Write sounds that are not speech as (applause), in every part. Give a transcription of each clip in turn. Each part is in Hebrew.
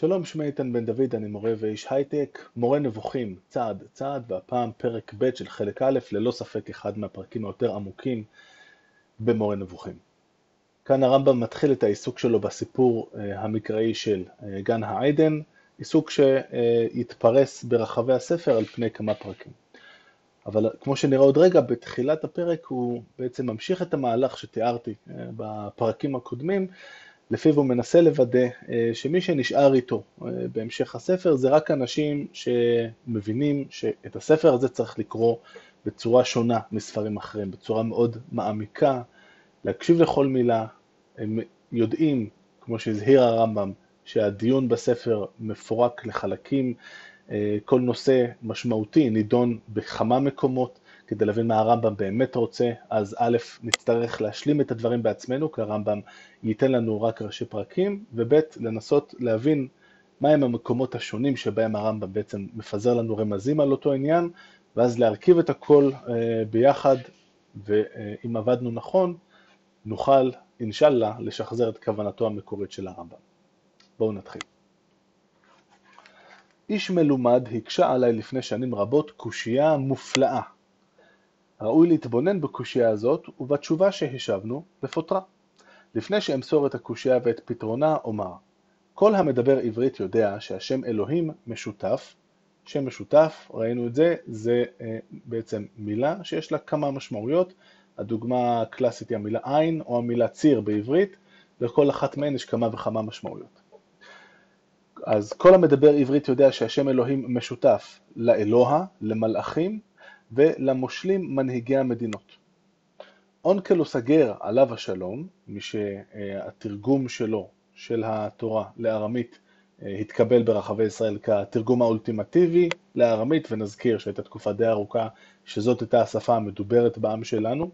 שלום, שמי איתן בן דוד, אני מורה ואיש הייטק, מורה נבוכים, צעד צעד, והפעם פרק ב' של חלק א', ללא ספק אחד מהפרקים היותר עמוקים במורה נבוכים. כאן הרמב"ם מתחיל את העיסוק שלו בסיפור אה, המקראי של אה, גן העדן, עיסוק שיתפרס ברחבי הספר על פני כמה פרקים. אבל כמו שנראה עוד רגע, בתחילת הפרק הוא בעצם ממשיך את המהלך שתיארתי אה, בפרקים הקודמים, לפיו הוא מנסה לוודא אה, שמי שנשאר איתו אה, בהמשך הספר זה רק אנשים שמבינים שאת הספר הזה צריך לקרוא בצורה שונה מספרים אחרים, בצורה מאוד מעמיקה, להקשיב לכל מילה, הם יודעים, כמו שהזהיר הרמב"ם, שהדיון בספר מפורק לחלקים, אה, כל נושא משמעותי נידון בכמה מקומות, כדי להבין מה הרמב"ם באמת רוצה, אז א', נצטרך להשלים את הדברים בעצמנו, כי הרמב"ם ייתן לנו רק ראשי פרקים, וב', לנסות להבין מהם המקומות השונים שבהם הרמב"ם בעצם מפזר לנו רמזים על אותו עניין, ואז להרכיב את הכל אה, ביחד, ואם עבדנו נכון, נוכל, אינשאללה, לשחזר את כוונתו המקורית של הרמב"ם. בואו נתחיל. איש מלומד הקשה עליי לפני שנים רבות קושייה מופלאה ראוי להתבונן בקושייה הזאת ובתשובה שהשבנו לפותרה. לפני שאמסור את הקושייה ואת פתרונה אומר כל המדבר עברית יודע שהשם אלוהים משותף, שם משותף, ראינו את זה, זה אה, בעצם מילה שיש לה כמה משמעויות, הדוגמה הקלאסית היא המילה עין או המילה ציר בעברית, לכל אחת מהן יש כמה וכמה משמעויות. אז כל המדבר עברית יודע שהשם אלוהים משותף לאלוה, למלאכים ולמושלים מנהיגי המדינות. אונקלוס הגר עליו השלום, מי שהתרגום שלו, של התורה לארמית, התקבל ברחבי ישראל כתרגום האולטימטיבי לארמית, ונזכיר שהייתה תקופה די ארוכה שזאת הייתה השפה המדוברת בעם שלנו.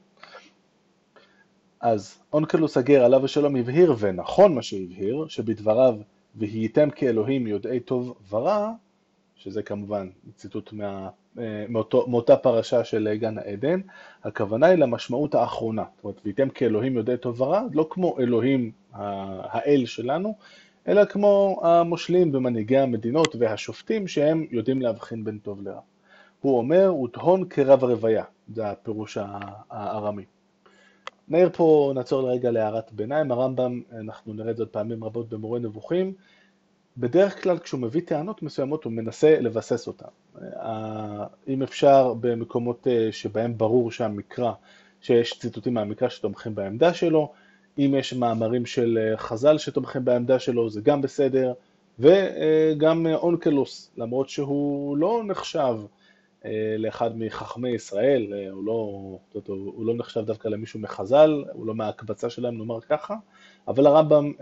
אז אונקלוס הגר עליו השלום הבהיר, ונכון מה שהבהיר, שבדבריו והייתם כאלוהים יודעי טוב ורע, שזה כמובן ציטוט מה, אה, מאותו, מאותה פרשה של גן העדן, הכוונה היא למשמעות האחרונה. זאת אומרת, והייתם כאלוהים יודעי טוב ורע, לא כמו אלוהים האל שלנו, אלא כמו המושלים ומנהיגי המדינות והשופטים שהם יודעים להבחין בין טוב לרע. הוא אומר, ותהון כרב רוויה, זה הפירוש הארמי. נעיר פה, נעצור לרגע להערת ביניים, הרמב"ם, אנחנו נראה את זה עוד פעמים רבות במורה נבוכים, בדרך כלל כשהוא מביא טענות מסוימות הוא מנסה לבסס אותן. אם אפשר במקומות אה, שבהם ברור שהמקרא, שיש ציטוטים מהמקרא שתומכים בעמדה שלו, אם יש מאמרים של אה, חז"ל שתומכים בעמדה שלו זה גם בסדר, וגם אונקלוס, למרות שהוא לא נחשב אה, לאחד מחכמי ישראל, הוא לא, הוא לא נחשב דווקא למישהו מחז"ל, הוא לא מההקבצה שלהם נאמר ככה, אבל הרמב"ם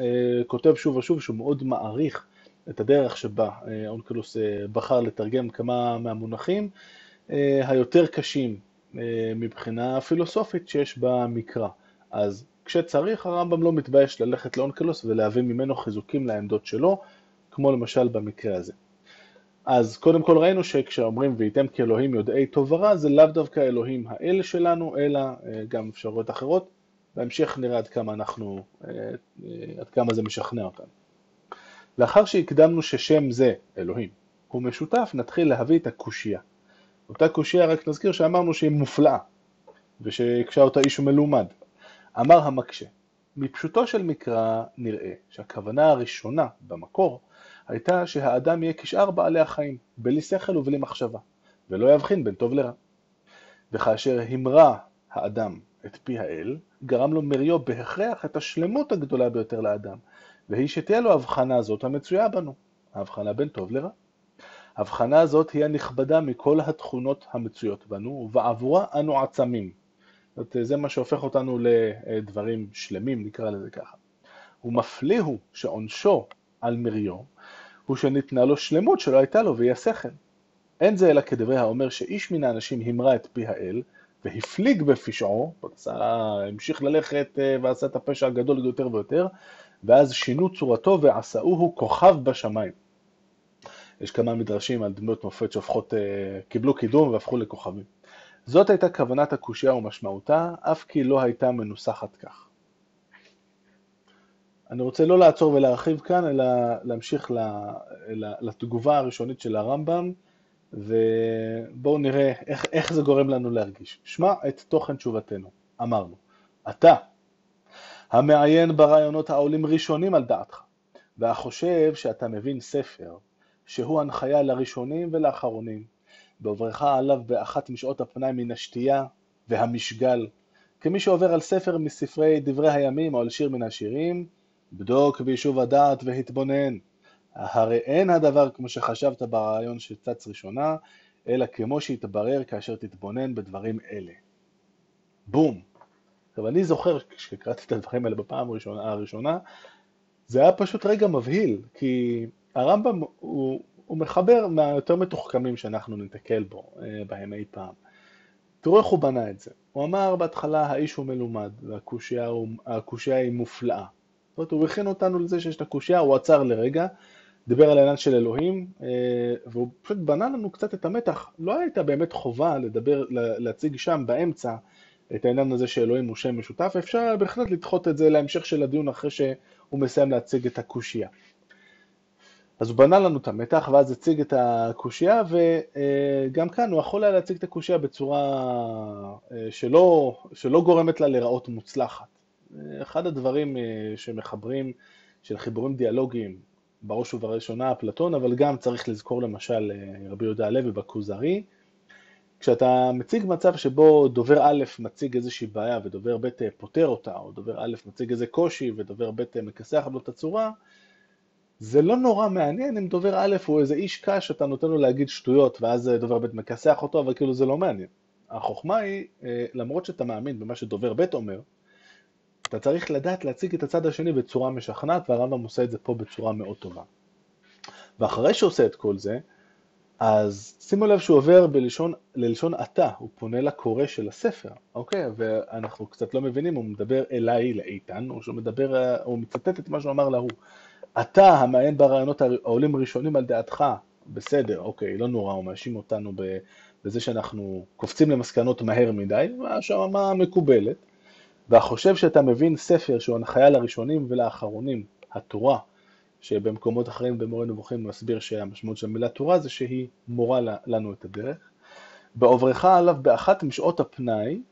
כותב שוב ושוב שהוא מאוד מעריך את הדרך שבה אה, אונקלוס אה, בחר לתרגם כמה מהמונחים אה, היותר קשים מבחינה פילוסופית שיש במקרא. אז כשצריך הרמב"ם לא מתבייש ללכת לאונקלוס ולהביא ממנו חיזוקים לעמדות שלו, כמו למשל במקרה הזה. אז קודם כל ראינו שכשאומרים וייתם כאלוהים יודעי טוב ורע זה לאו דווקא אלוהים האל שלנו, אלא גם אפשרויות אחרות. בהמשך נראה עד כמה אנחנו, עד כמה זה משכנע אותנו. לאחר שהקדמנו ששם זה, אלוהים, הוא משותף, נתחיל להביא את הקושייה. אותה קושייה, רק נזכיר שאמרנו שהיא מופלאה, ושהקשה אותה איש מלומד. אמר המקשה, מפשוטו של מקרא נראה שהכוונה הראשונה במקור הייתה שהאדם יהיה כשאר בעלי החיים, בלי שכל ובלי מחשבה, ולא יבחין בין טוב לרע. וכאשר המרה האדם את פי האל, גרם לו מריו בהכרח את השלמות הגדולה ביותר לאדם, והיא שתהיה לו הבחנה הזאת המצויה בנו, ההבחנה בין טוב לרע. ההבחנה הזאת היא הנכבדה מכל התכונות המצויות בנו, ובעבורה אנו עצמים. זאת, זה מה שהופך אותנו לדברים שלמים, נקרא לזה ככה. ומפליא הוא שעונשו על מריו, הוא שניתנה לו שלמות שלא הייתה לו, והיא השכל. אין זה אלא כדברי האומר שאיש מן האנשים המרה את פי האל, והפליג בפשעו, המשיך ללכת אה, ועשה את הפשע הגדול יותר ויותר, ואז שינו צורתו ועשאוהו כוכב בשמיים. יש כמה מדרשים על דמות מופת שהופכות, אה, קיבלו קידום והפכו לכוכבים. זאת הייתה כוונת הקושייה ומשמעותה, אף כי לא הייתה מנוסחת כך. אני רוצה לא לעצור ולהרחיב כאן, אלא להמשיך לתגובה הראשונית של הרמב"ם, ובואו נראה איך, איך זה גורם לנו להרגיש. שמע את תוכן תשובתנו. אמרנו, אתה, המעיין ברעיונות העולים ראשונים על דעתך, והחושב שאתה מבין ספר, שהוא הנחיה לראשונים ולאחרונים, בעוברך עליו באחת משעות הפנאי מן השתייה והמשגל, כמי שעובר על ספר מספרי דברי הימים או על שיר מן השירים, בדוק ביישוב הדעת והתבונן. הרי אין הדבר כמו שחשבת ברעיון שצץ ראשונה, אלא כמו שיתברר כאשר תתבונן בדברים אלה. בום. עכשיו אני זוכר כשקראתי את הדברים האלה בפעם הראשונה, הראשונה, זה היה פשוט רגע מבהיל, כי הרמב"ם הוא, הוא מחבר מהיותר מתוחכמים שאנחנו נתקל בו אה, בהם אי פעם. תראו איך הוא בנה את זה. הוא אמר בהתחלה האיש הוא מלומד והקושייה היא מופלאה. זאת אומרת, הוא הכין אותנו לזה שיש את הקושייה, הוא עצר לרגע, דיבר על העניין של אלוהים, אה, והוא פשוט בנה לנו קצת את המתח. לא הייתה באמת חובה לדבר, להציג שם באמצע את העניין הזה שאלוהים הוא שם משותף, אפשר בהחלט לדחות את זה להמשך של הדיון אחרי שהוא מסיים להציג את הקושייה. אז הוא בנה לנו את המתח ואז הציג את הקושייה וגם כאן הוא יכול היה להציג את הקושייה בצורה אה, שלא, שלא גורמת לה להיראות מוצלחת. אחד הדברים אה, שמחברים, של חיבורים דיאלוגיים, בראש ובראשונה אפלטון, אבל גם צריך לזכור למשל אה, רבי יהודה הלוי בכוזרי, כשאתה מציג מצב שבו דובר א' מציג איזושהי בעיה ודובר ב' פותר אותה, או דובר א' מציג איזה קושי ודובר ב' מכסח לו את הצורה, זה לא נורא מעניין אם דובר א' הוא איזה איש קש שאתה נותן לו להגיד שטויות ואז דובר ב' מכסח אותו, אבל כאילו זה לא מעניין. החוכמה היא, אה, למרות שאתה מאמין במה שדובר ב' אומר, אתה צריך לדעת להציג את הצד השני בצורה משכנעת, והרמב"ם עושה את זה פה בצורה מאוד טובה. ואחרי שהוא עושה את כל זה, אז שימו לב שהוא עובר בלשון, ללשון אתה, הוא פונה לקורא של הספר, אוקיי? ואנחנו קצת לא מבינים, הוא מדבר אליי, לאיתן, או שהוא מדבר, הוא מצטט את מה שהוא אמר להוא. אתה המעיין ברעיונות העולים ראשונים על דעתך, בסדר, אוקיי, לא נורא, הוא מאשים אותנו בזה שאנחנו קופצים למסקנות מהר מדי, מה מקובלת, והחושב שאתה מבין ספר שהוא הנחיה לראשונים ולאחרונים, התורה, שבמקומות אחרים במורה נבוכים מסביר שהמשמעות של המילה תורה זה שהיא מורה לנו את הדרך. בעוברך עליו באחת משעות הפנאי,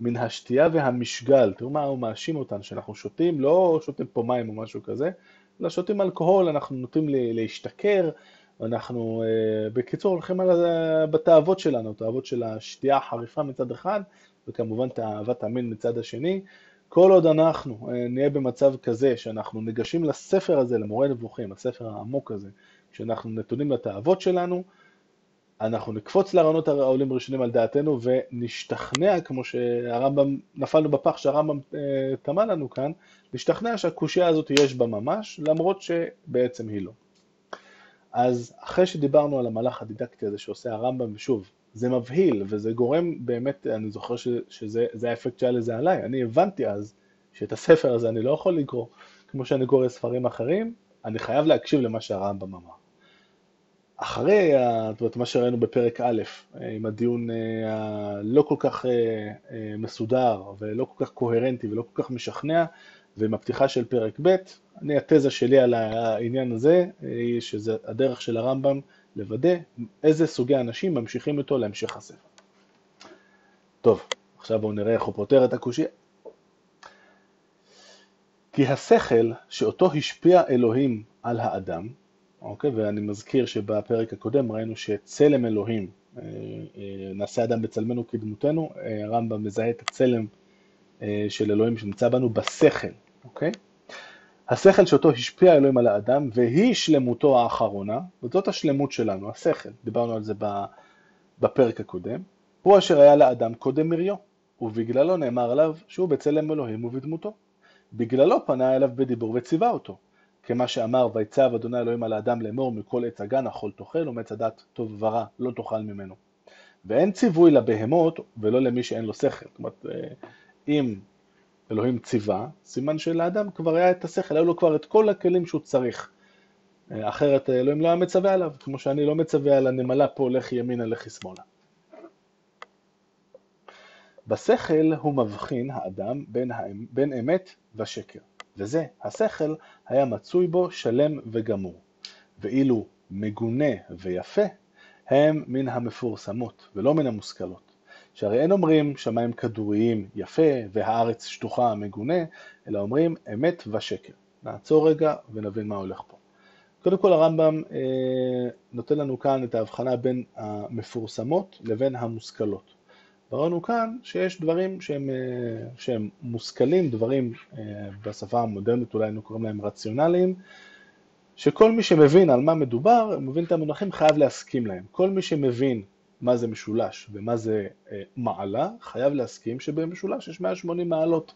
מן השתייה והמשגל, תראו מה הוא מאשים אותנו, שאנחנו שותים, לא שותים פה מים או משהו כזה, אלא שותים אלכוהול, אנחנו נוטים להשתכר, אנחנו אה, בקיצור הולכים על בתאוות שלנו, תאוות של השתייה החריפה מצד אחד, וכמובן תאוות המין מצד השני. כל עוד אנחנו אה, נהיה במצב כזה שאנחנו ניגשים לספר הזה, למורה נבוכים, הספר העמוק הזה, שאנחנו נתונים לתאוות שלנו, אנחנו נקפוץ לרעיונות העולים ראשונים על דעתנו ונשתכנע, כמו שהרמב"ם, נפלנו בפח שהרמב"ם אה, טמא לנו כאן, נשתכנע שהקושייה הזאת יש בה ממש, למרות שבעצם היא לא. אז אחרי שדיברנו על המהלך הדידקטי הזה שעושה הרמב"ם, ושוב, זה מבהיל וזה גורם באמת, אני זוכר ש, שזה האפקט שהיה לזה עליי, אני הבנתי אז שאת הספר הזה אני לא יכול לקרוא כמו שאני קורא ספרים אחרים, אני חייב להקשיב למה שהרמב"ם אמר. אחרי מה שראינו בפרק א', עם הדיון אה, הלא כל כך אה, אה, מסודר ולא כל כך קוהרנטי ולא כל כך משכנע, ועם הפתיחה של פרק ב', אני, התזה שלי על העניין הזה, היא שזה הדרך של הרמב"ם לוודא איזה סוגי אנשים ממשיכים איתו להמשך הספר. טוב, עכשיו בואו נראה איך הוא פותר את הקושייה. כי השכל שאותו השפיע אלוהים על האדם, אוקיי, ואני מזכיר שבפרק הקודם ראינו שצלם אלוהים, אה, אה, נעשה אדם בצלמנו כדמותנו, אה, הרמב"ם מזהה את הצלם של אלוהים שנמצא בנו בשכל, אוקיי? השכל שאותו השפיע אלוהים על האדם, והיא שלמותו האחרונה, וזאת השלמות שלנו, השכל, דיברנו על זה בפרק הקודם, הוא אשר היה לאדם קודם מריו, ובגללו נאמר עליו שהוא בצלם אלוהים ובדמותו. בגללו פנה אליו בדיבור וציווה אותו, כמה שאמר ויצב אדוני אלוהים על האדם לאמור מכל עץ הגן אכול תאכל ומעץ הדת טוב ורע לא תאכל ממנו. ואין ציווי לבהמות ולא למי שאין לו שכל. זאת אומרת, אה, אם אלוהים ציווה, סימן שלאדם כבר היה את השכל, היו לו כבר את כל הכלים שהוא צריך. אה, אחרת אלוהים לא היה מצווה עליו, כמו שאני לא מצווה על הנמלה פה, לכי ימינה, לכי שמאלה. בשכל הוא מבחין האדם בין, בין אמת ושקר. וזה, השכל, היה מצוי בו שלם וגמור. ואילו מגונה ויפה הם מן המפורסמות ולא מן המושכלות. שהרי אין אומרים שמיים כדוריים יפה והארץ שטוחה מגונה, אלא אומרים אמת ושקר. נעצור רגע ונבין מה הולך פה. קודם כל הרמב"ם אה, נותן לנו כאן את ההבחנה בין המפורסמות לבין המושכלות. וראינו כאן שיש דברים שהם, אה, שהם מושכלים, דברים אה, בשפה המודרנית אולי היינו קוראים להם רציונליים, שכל מי שמבין על מה מדובר, מבין את המונחים, חייב להסכים להם. כל מי שמבין מה זה משולש ומה זה אה, מעלה, חייב להסכים שבמשולש יש 180 מעלות,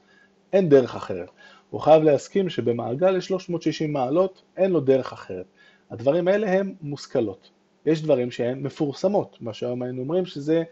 אין דרך אחרת. הוא חייב להסכים שבמעגל יש 360 מעלות, אין לו דרך אחרת. הדברים האלה הם מושכלות. יש דברים שהן מפורסמות, מה שהיום היינו אומרים שזה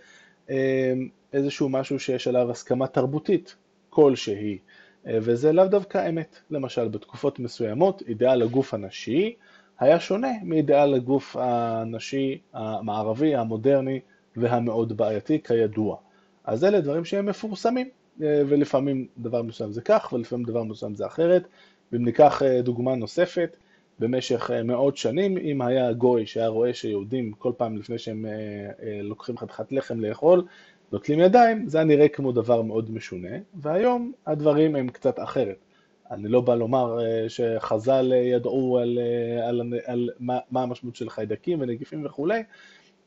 אה, איזשהו משהו שיש עליו הסכמה תרבותית כלשהי, אה, וזה לאו דווקא אמת. למשל, בתקופות מסוימות, אידאל הגוף הנשי היה שונה מאידאל הגוף הנשי המערבי, המודרני והמאוד בעייתי, כידוע. אז אלה דברים שהם מפורסמים, אה, ולפעמים דבר מסוים זה כך, ולפעמים דבר מסוים זה אחרת. ואם ניקח אה, דוגמה נוספת, במשך מאות שנים, אם היה גוי שהיה רואה שיהודים כל פעם לפני שהם לוקחים חתיכת לחם לאכול, נוטלים ידיים, זה היה נראה כמו דבר מאוד משונה, והיום הדברים הם קצת אחרת. אני לא בא לומר אה, שחז"ל ידעו על, אה, על, על, מה, מה המשמעות של חיידקים ונגיפים וכולי,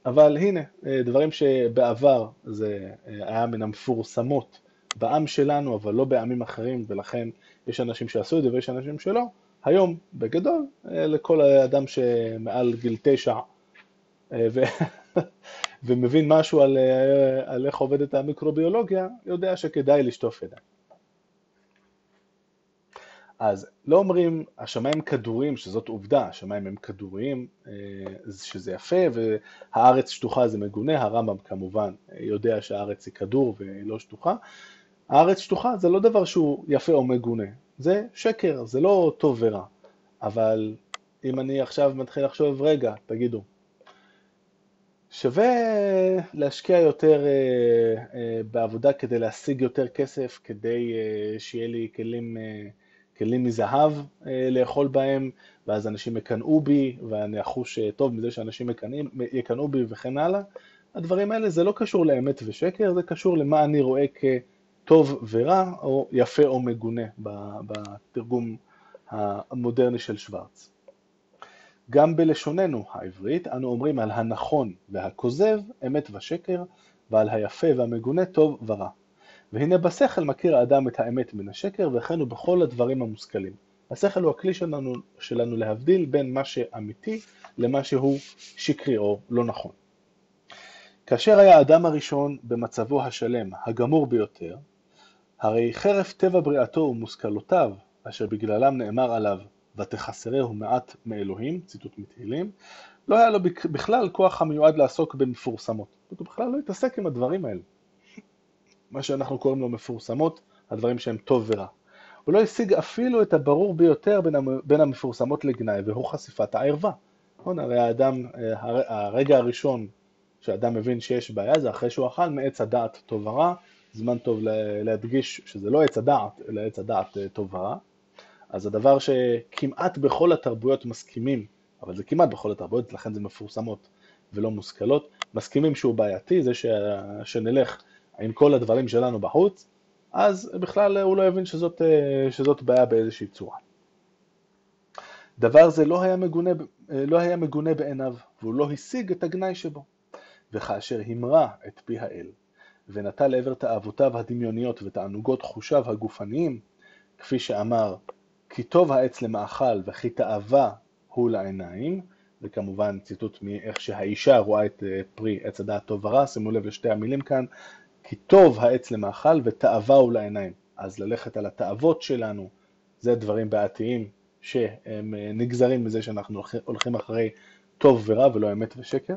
אבל הנה, אה, דברים שבעבר זה היה מן המפורסמות בעם שלנו, אבל לא בעמים אחרים, ולכן יש אנשים שעשו את זה ויש אנשים שלא. היום, בגדול, לכל אדם שמעל גיל תשע ו... (laughs) ומבין משהו על, אה, על איך עובדת המיקרוביולוגיה, יודע שכדאי לשטוף ידיים. אז לא אומרים השמיים כדוריים, שזאת עובדה, השמיים הם כדוריים, אה, שזה יפה, והארץ שטוחה זה מגונה, הרמב"ם כמובן יודע שהארץ היא כדור והיא לא שטוחה. הארץ שטוחה זה לא דבר שהוא יפה או מגונה, זה שקר, זה לא טוב ורע. אבל אם אני עכשיו מתחיל לחשוב, רגע, תגידו, שווה להשקיע יותר אה, אה, בעבודה כדי להשיג יותר כסף, כדי שיהיה לי כלים, כלים מזהב לאכול בהם, ואז אנשים יקנאו בי, ואני אחוש טוב מזה שאנשים יקנאו בי וכן הלאה. הדברים האלה זה לא קשור לאמת ושקר, זה קשור למה אני רואה כטוב ורע, או יפה או מגונה בתרגום המודרני של שוורץ. גם בלשוננו העברית אנו אומרים על הנכון והכוזב אמת ושקר, ועל היפה והמגונה טוב ורע. והנה בשכל מכיר האדם את האמת מן השקר, וכן הוא בכל הדברים המושכלים. השכל הוא הכלי שלנו, שלנו להבדיל בין מה שאמיתי למה שהוא שקרי או לא נכון. כאשר היה האדם הראשון במצבו השלם, הגמור ביותר, הרי חרף טבע בריאתו ומושכלותיו, אשר בגללם נאמר עליו ותחסרהו מעט מאלוהים, ציטוט מתהילים, לא היה לו בכלל כוח המיועד לעסוק במפורסמות. הוא בכלל לא התעסק עם הדברים האלה. מה שאנחנו קוראים לו מפורסמות, הדברים שהם טוב ורע. הוא לא השיג אפילו את הברור ביותר בין המפורסמות לגנאי, והוא חשיפת הערווה. נכון, הרי האדם, הרגע הראשון שאדם מבין שיש בעיה זה אחרי שהוא אכל מעץ הדעת טוב ורע, זמן טוב להדגיש שזה לא עץ הדעת, אלא עץ הדעת אה, טוב ורע. אז הדבר שכמעט בכל התרבויות מסכימים, אבל זה כמעט בכל התרבויות, לכן זה מפורסמות ולא מושכלות, מסכימים שהוא בעייתי, זה ש... שנלך עם כל הדברים שלנו בחוץ, אז בכלל הוא לא יבין שזאת, שזאת בעיה באיזושהי צורה. דבר זה לא היה, מגונה, לא היה מגונה בעיניו, והוא לא השיג את הגנאי שבו. וכאשר המרה את פי האל, ונטה לעבר תאוותיו הדמיוניות ותענוגות חושיו הגופניים, כפי שאמר כי טוב העץ למאכל וכי תאווה הוא לעיניים, וכמובן ציטוט מאיך שהאישה רואה את אה, פרי עץ הדעת טוב ורע, שימו לב לשתי המילים כאן, כי טוב העץ למאכל ותאווה הוא לעיניים. אז ללכת על התאוות שלנו, זה דברים בעייתיים שהם אה, נגזרים מזה שאנחנו הולכים אחרי טוב ורע ולא אמת ושקר.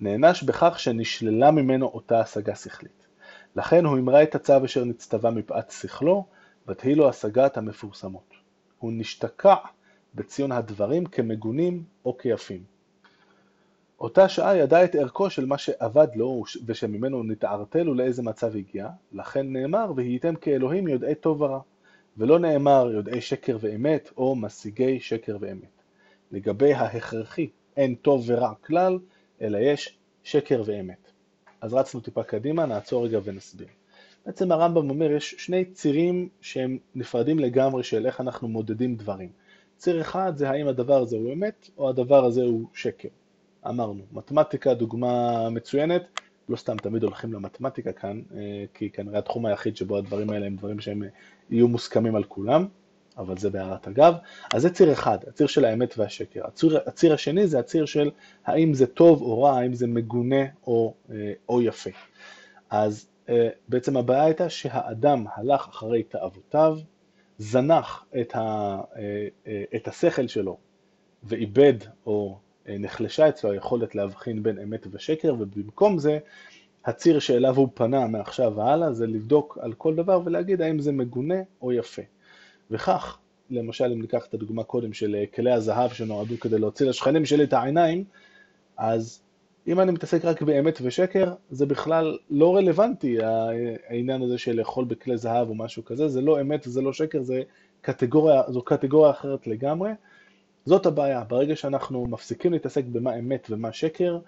נענש בכך שנשללה ממנו אותה השגה שכלית. לכן הוא המרה את הצו אשר נצטווה מפאת שכלו, ותהי לו השגת המפורסמות. הוא נשתקע בציון הדברים כמגונים או כיפים. אותה שעה ידע את ערכו של מה שאבד לו ושממנו נתערטל ולאיזה מצב הגיע, לכן נאמר והייתם כאלוהים יודעי טוב ורע. ולא נאמר יודעי שקר ואמת או משיגי שקר ואמת. לגבי ההכרחי אין טוב ורע כלל, אלא יש שקר ואמת. אז רצנו טיפה קדימה, נעצור רגע ונסביר. בעצם הרמב"ם אומר, יש שני צירים שהם נפרדים לגמרי של איך אנחנו מודדים דברים. ציר אחד זה האם הדבר הזה הוא אמת, או הדבר הזה הוא שקר. אמרנו, מתמטיקה דוגמה מצוינת, לא סתם תמיד הולכים למתמטיקה כאן, אה, כי כנראה התחום היחיד שבו הדברים האלה הם דברים שהם יהיו מוסכמים על כולם, אבל זה בהערת אגב. אז זה ציר אחד, הציר של האמת והשקר. הציר, הציר השני זה הציר של האם זה טוב או רע, האם זה מגונה או, אה, או יפה. אז אה, בעצם הבעיה הייתה שהאדם הלך אחרי תאוותיו, זנח את, ה, את השכל שלו ואיבד או נחלשה אצלו היכולת להבחין בין אמת ושקר, ובמקום זה הציר שאליו הוא פנה מעכשיו והלאה זה לבדוק על כל דבר ולהגיד האם זה מגונה או יפה. וכך, למשל אם ניקח את הדוגמה קודם של כלי הזהב שנועדו כדי להוציא לשכנים שלי את העיניים, אז אם אני מתעסק רק באמת ושקר, זה בכלל לא רלוונטי העניין הזה של לאכול בכלי זהב או משהו כזה, זה לא אמת וזה לא שקר, זה קטגוריה, זו קטגוריה אחרת לגמרי. זאת הבעיה, ברגע שאנחנו מפסיקים להתעסק במה אמת ומה שקר,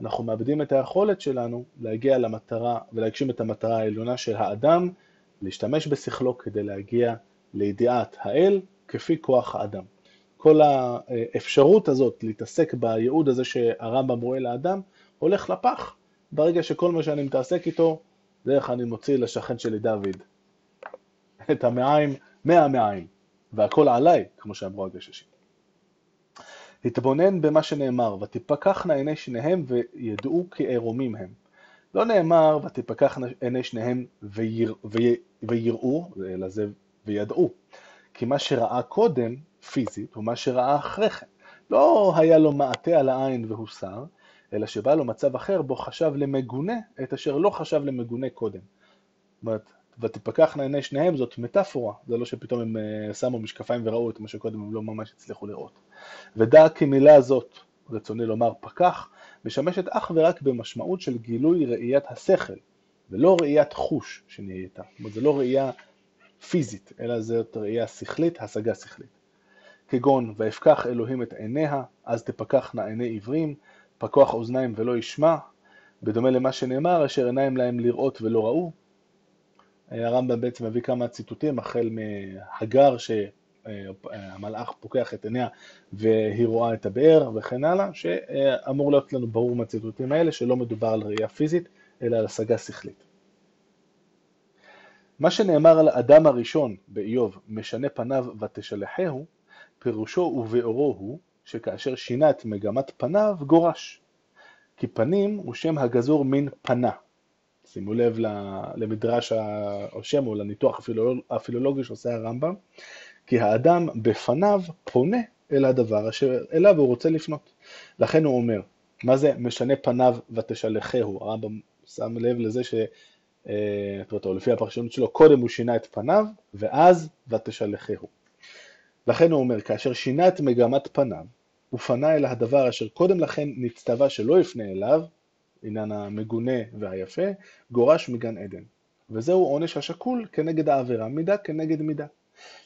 אנחנו מאבדים את היכולת שלנו להגיע למטרה ולהגשים את המטרה העליונה של האדם, להשתמש בשכלו כדי להגיע לידיעת האל כפי כוח האדם. כל האפשרות הזאת להתעסק בייעוד הזה שהרמב"ם רואה לאדם, הולך לפח ברגע שכל מה שאני מתעסק איתו, זה איך אני מוציא לשכן שלי דוד את המעיים מהמעיים, והכל עליי, כמו שאמרו הגששים. התבונן במה שנאמר, ותפקחנה עיני שניהם וידעו כי ערומים הם. לא נאמר ותפקחנה עיני שניהם ויר, ויר, ויראו, אלא זה וידעו. כי מה שראה קודם, פיזית, הוא מה שראה אחרי כן. לא היה לו מעטה על העין והוסר, אלא שבא לו מצב אחר בו חשב למגונה את אשר לא חשב למגונה קודם. זאת אומרת, ותפקחנה עיני שניהם זאת מטאפורה, זה לא שפתאום הם אה, שמו משקפיים וראו את מה שקודם הם לא ממש הצליחו לראות. ודע כי מילה זאת, רצוני לומר פקח, משמשת אך ורק במשמעות של גילוי ראיית השכל, ולא ראיית חוש שנהייתה. זאת אומרת, זה לא ראייה פיזית, אלא זאת ראייה שכלית, השגה שכלית. כגון, ויפקח אלוהים את עיניה, אז תפקחנה עיני עיוורים, פקוח אוזניים ולא ישמע, בדומה למה שנאמר, אשר עיניים להם לראות ולא ראו, הרמב"ם בעצם מביא כמה ציטוטים, החל מהגר שהמלאך פוקח את עיניה והיא רואה את הבאר וכן הלאה, שאמור להיות לנו ברור מהציטוטים האלה שלא מדובר על ראייה פיזית, אלא על השגה שכלית. מה שנאמר על אדם הראשון באיוב, משנה פניו ותשלחהו, פירושו ובאורו הוא, שכאשר שינה את מגמת פניו, גורש. כי פנים הוא שם הגזור מן פנה, שימו לב למדרש או שם או לניתוח הפילולוגי שעושה הרמב"ם, כי האדם בפניו פונה אל הדבר אשר אליו הוא רוצה לפנות. לכן הוא אומר, מה זה משנה פניו ותשלחהו? הרמב"ם שם לב לזה ש... אה, או לפי הפרשנות שלו, קודם הוא שינה את פניו, ואז ותשלחהו. לכן הוא אומר, כאשר שינה את מגמת פניו, הוא פנה אל הדבר אשר קודם לכן נצטווה שלא יפנה אליו, עניין המגונה והיפה, גורש מגן עדן. וזהו עונש השקול כנגד העבירה, מידה כנגד מידה.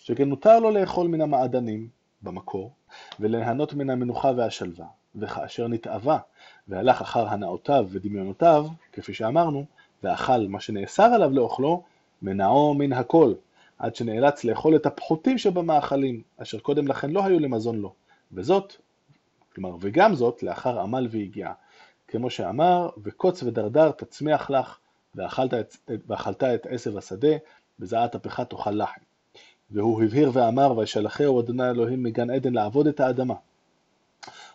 שכן מותר לו לאכול מן המעדנים במקור, וליהנות מן המנוחה והשלווה, וכאשר נתאווה והלך אחר הנאותיו ודמיונותיו, כפי שאמרנו, ואכל מה שנאסר עליו לאוכלו, מנעו מן הכל, עד שנאלץ לאכול את הפחותים שבמאכלים, אשר קודם לכן לא היו למזון לו, וזאת, כלומר וגם זאת, לאחר עמל והגיעה. כמו שאמר, וקוץ ודרדר תצמיח לך, ואכלת את, ואכלת את עשב השדה, בזעת אפיך תאכל לחם. והוא הבהיר ואמר, וישלחהו אדוני אלוהים מגן עדן לעבוד את האדמה.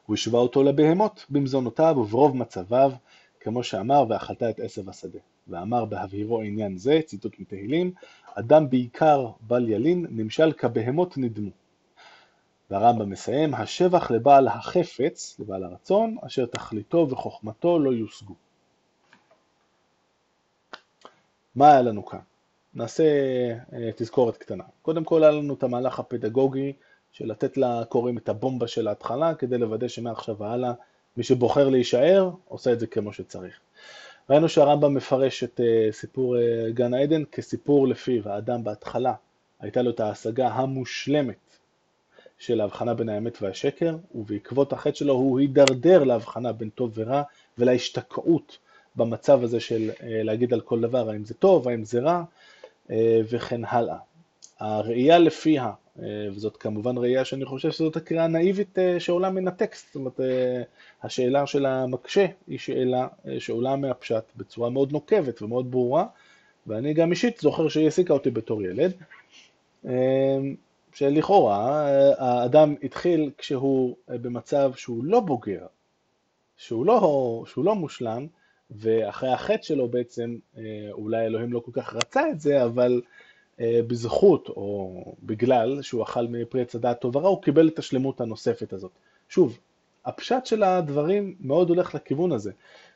הוא השווה אותו לבהמות במזונותיו וברוב מצביו, כמו שאמר, ואכלת את עשב השדה. ואמר בהבהירו עניין זה, ציטוט מתהילים, אדם בעיקר בל ילין, נמשל כבהמות נדמו. והרמב"ם מסיים, השבח לבעל החפץ, לבעל הרצון, אשר תכליתו וחוכמתו לא יושגו. מה היה לנו כאן? נעשה אה, תזכורת קטנה. קודם כל היה לנו את המהלך הפדגוגי של לתת לקוראים את הבומבה של ההתחלה, כדי לוודא שמעכשיו והלאה מי שבוחר להישאר, עושה את זה כמו שצריך. ראינו שהרמב"ם מפרש את אה, סיפור אה, גן העדן כסיפור לפיו האדם בהתחלה הייתה לו את ההשגה המושלמת של ההבחנה בין האמת והשקר, ובעקבות החטא שלו הוא הידרדר להבחנה בין טוב ורע ולהשתקעות במצב הזה של אה, להגיד על כל דבר האם זה טוב, האם זה רע, אה, וכן הלאה. הראייה לפיה, אה, וזאת כמובן ראייה שאני חושב שזאת הקריאה הנאיבית שעולה מן הטקסט, זאת אומרת, השאלה של המקשה היא שאלה שעולה מהפשט בצורה מאוד נוקבת ומאוד ברורה, ואני גם אישית זוכר שהיא העסיקה אותי בתור ילד. שלכאורה האדם התחיל כשהוא במצב שהוא לא בוגר, שהוא לא, שהוא לא מושלם, ואחרי החטא שלו בעצם, אה, אולי אלוהים לא כל כך רצה את זה, אבל אה, בזכות או בגלל שהוא אכל מפרי עץ הדעת טוב ורע, הוא קיבל את השלמות הנוספת הזאת. שוב, הפשט של הדברים מאוד הולך לכיוון הזה,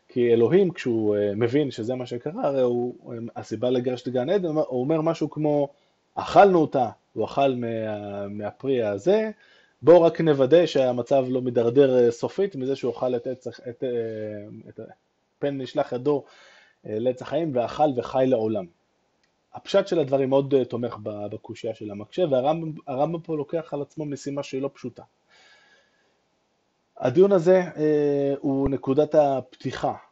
כי אלוהים כשהוא אה, מבין שזה מה שקרה, הרי הוא, הסיבה לגרש את גן עדן, הוא אומר משהו כמו, אכלנו אותה, הוא אכל מה, מהפרי הזה, בואו רק נוודא שהמצב לא מידרדר סופית מזה שהוא אכל את, את, את, את, פן נשלח ידו אה, לעץ החיים ואכל וחי לעולם. הפשט של הדברים מאוד אה, תומך בקושייה של המקשה, והרמב"ם פה לוקח על עצמו משימה שהיא לא פשוטה. הדיון הזה אה, הוא נקודת הפתיחה אה,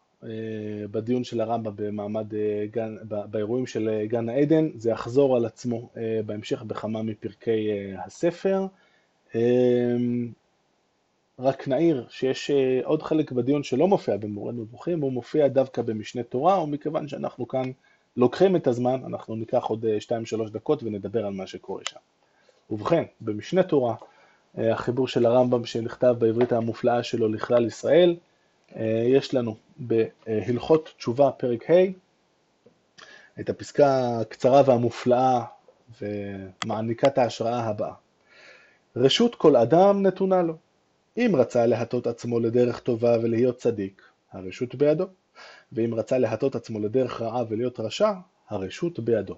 בדיון של הרמב"ם במעמד אה, גן, באירועים של אה, גן העדן, זה יחזור על עצמו אה, בהמשך בכמה מפרקי אה, הספר. אה, רק נעיר שיש אה, עוד חלק בדיון שלא מופיע במורה נבוכים, הוא מופיע דווקא במשנה תורה, ומכיוון שאנחנו כאן לוקחים את הזמן, אנחנו ניקח עוד 2-3 אה, דקות ונדבר על מה שקורה שם. ובכן, במשנה תורה, אה, החיבור של הרמב"ם שנכתב בעברית המופלאה שלו לכלל ישראל, יש לנו בהלכות תשובה פרק ה' את הפסקה הקצרה והמופלאה ומעניקת ההשראה הבאה. רשות כל אדם נתונה לו, אם רצה להטות עצמו לדרך טובה ולהיות צדיק, הרשות בידו, ואם רצה להטות עצמו לדרך רעה ולהיות רשע, הרשות בידו.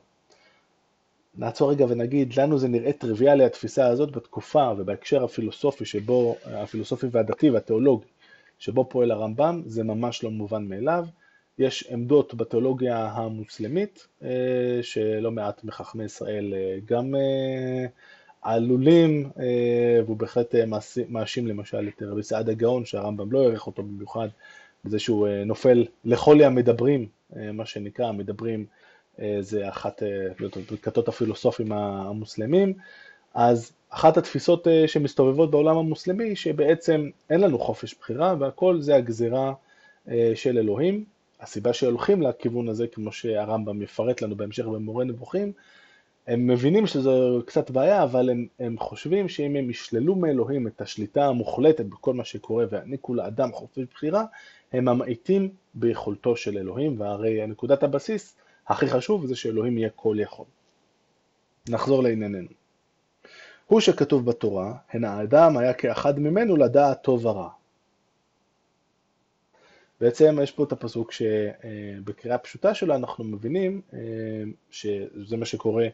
נעצור רגע ונגיד, לנו זה נראה טריוויאלי התפיסה הזאת בתקופה ובהקשר הפילוסופי שבו, הפילוסופי והדתי והתיאולוגי, שבו פועל הרמב"ם, זה ממש לא מובן מאליו. יש עמדות בתיאולוגיה המוסלמית, אה, שלא מעט מחכמי ישראל אה, גם אה, העלולים, אה, והוא בהחלט מאשים למשל את רבי סעד הגאון, שהרמב"ם לא העריך אותו במיוחד, בזה שהוא נופל לכל המדברים, מה שנקרא, המדברים זה אחת ברכתות הפילוסופים המוסלמים, אז אחת התפיסות שמסתובבות בעולם המוסלמי, שבעצם אין לנו חופש בחירה והכל זה הגזירה של אלוהים. הסיבה שהולכים לכיוון הזה, כמו שהרמב"ם יפרט לנו בהמשך במורה נבוכים, הם מבינים שזו קצת בעיה, אבל הם, הם חושבים שאם הם ישללו מאלוהים את השליטה המוחלטת בכל מה שקורה ויעניקו לאדם חופש בחירה, הם ממעיטים ביכולתו של אלוהים, והרי נקודת הבסיס הכי חשוב זה שאלוהים יהיה כל יכול. נחזור לענייננו. הוא שכתוב בתורה, הן האדם היה כאחד ממנו לדעת טוב ורע. בעצם יש פה את הפסוק שבקריאה פשוטה שלו אנחנו מבינים אה, שזה מה שקורה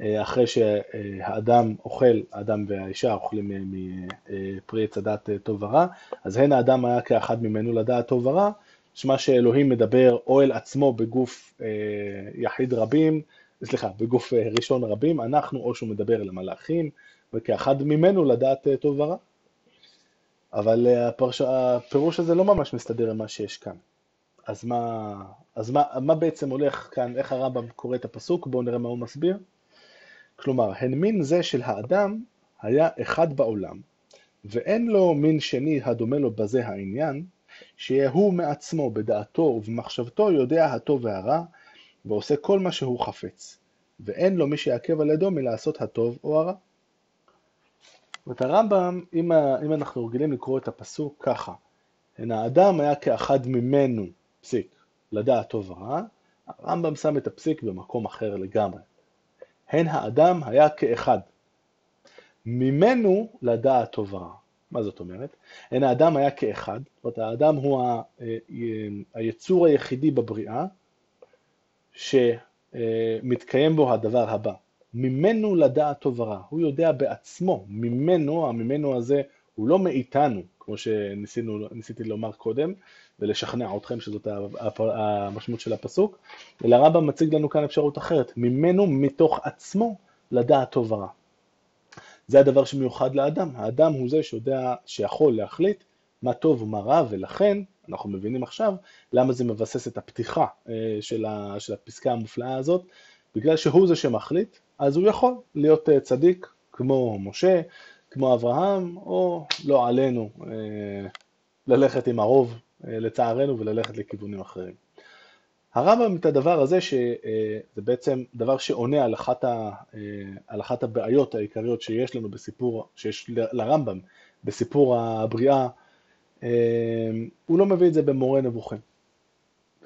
אה, אחרי שהאדם אוכל, האדם והאישה אוכלים מפרי עץ הדעת טוב ורע, אז הן האדם היה כאחד ממנו לדעת טוב ורע, שמה שאלוהים מדבר או אל עצמו בגוף אה, יחיד רבים, סליחה, בגוף ראשון רבים, אנחנו או שהוא מדבר אל המלאכים, וכאחד ממנו לדעת טוב ורע. אבל אה, הפרש... הפירוש הזה לא ממש מסתדר עם מה שיש כאן. אז מה, אז מה, מה בעצם הולך כאן, איך הרמב"ם קורא את הפסוק? בואו נראה מה הוא מסביר. כלומר, הן מין זה של האדם היה אחד בעולם, ואין לו מין שני הדומה לו בזה העניין, שהוא מעצמו בדעתו ובמחשבתו יודע הטוב והרע, ועושה כל מה שהוא חפץ, ואין לו מי שיעכב על ידו מלעשות הטוב או הרע. זאת הרמב"ם, אם, אם אנחנו רגילים לקרוא את הפסוק ככה, הן האדם היה כאחד ממנו, פסיק, לדעת טוב ורע, הרמב"ם שם את הפסיק במקום אחר לגמרי. הן האדם היה כאחד. ממנו לדעת טוב ורע. מה זאת אומרת? הן האדם היה כאחד, זאת אומרת האדם הוא ה, אה, היצור היחידי בבריאה שמתקיים בו הדבר הבא. ממנו לדעת טוב ורע, הוא יודע בעצמו, ממנו, הממנו הזה הוא לא מאיתנו, כמו שניסיתי לומר קודם, ולשכנע אתכם שזאת המשמעות של הפסוק, אלא הרמב"ם מציג לנו כאן אפשרות אחרת, ממנו מתוך עצמו לדעת טוב ורע. זה הדבר שמיוחד לאדם, האדם הוא זה שיודע, שיכול להחליט מה טוב ומה רע, ולכן אנחנו מבינים עכשיו למה זה מבסס את הפתיחה אה, של, הפסקה המופלאה הזאת, בגלל שהוא זה שמחליט, אז הוא יכול להיות אה, צדיק כמו משה, כמו אברהם, או לא עלינו אה, ללכת עם הרוב, לצערנו, וללכת לכיוונים אחרים. הרמב"ם את הדבר הזה, שזה בעצם דבר שעונה על אחת, ה, על אחת הבעיות העיקריות שיש לנו בסיפור, שיש לרמב"ם בסיפור הבריאה, הוא לא מביא את זה במורה נבוכים.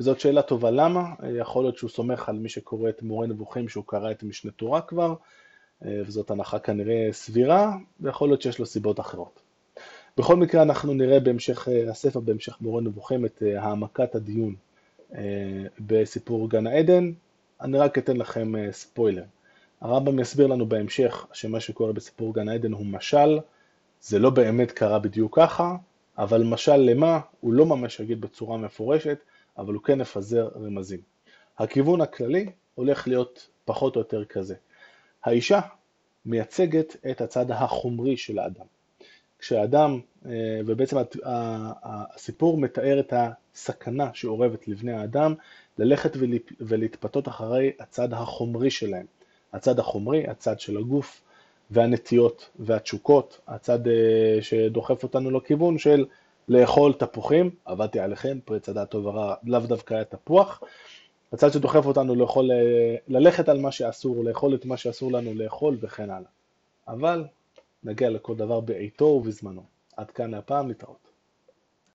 וזאת שאלה טובה למה, יכול להיות שהוא סומך על מי שקורא את מורה נבוכים שהוא קרא את משנה תורה כבר, וזאת הנחה כנראה סבירה, ויכול להיות שיש לו סיבות אחרות. בכל מקרה אנחנו נראה בהמשך הספר, בהמשך מורה נבוכים, את העמקת הדיון בסיפור גן העדן. אני רק אתן לכם ספוילר. הרמב"ם יסביר לנו בהמשך שמה שקורה בסיפור גן העדן הוא משל, זה לא באמת קרה בדיוק ככה, אבל משל למה הוא לא ממש יגיד בצורה מפורשת, אבל הוא כן יפזר רמזים. הכיוון הכללי הולך להיות פחות או יותר כזה. האישה מייצגת את הצד החומרי של האדם. כשהאדם, אה, ובעצם הסיפור מתאר את הסכנה שאורבת לבני האדם ללכת ולהתפתות אחרי הצד החומרי שלהם. הצד החומרי, הצד של הגוף והנטיות והתשוקות, הצד אה, שדוחף אותנו לכיוון של לאכול תפוחים, עבדתי עליכם, פרי צדה טוב ורע, לאו דווקא היה תפוח. הצד שדוחף אותנו לאכול, אה, ללכת על מה שאסור, לאכול את מה שאסור לנו לאכול וכן הלאה. אבל נגיע לכל דבר בעיתו ובזמנו. עד כאן להפעם, להתראות.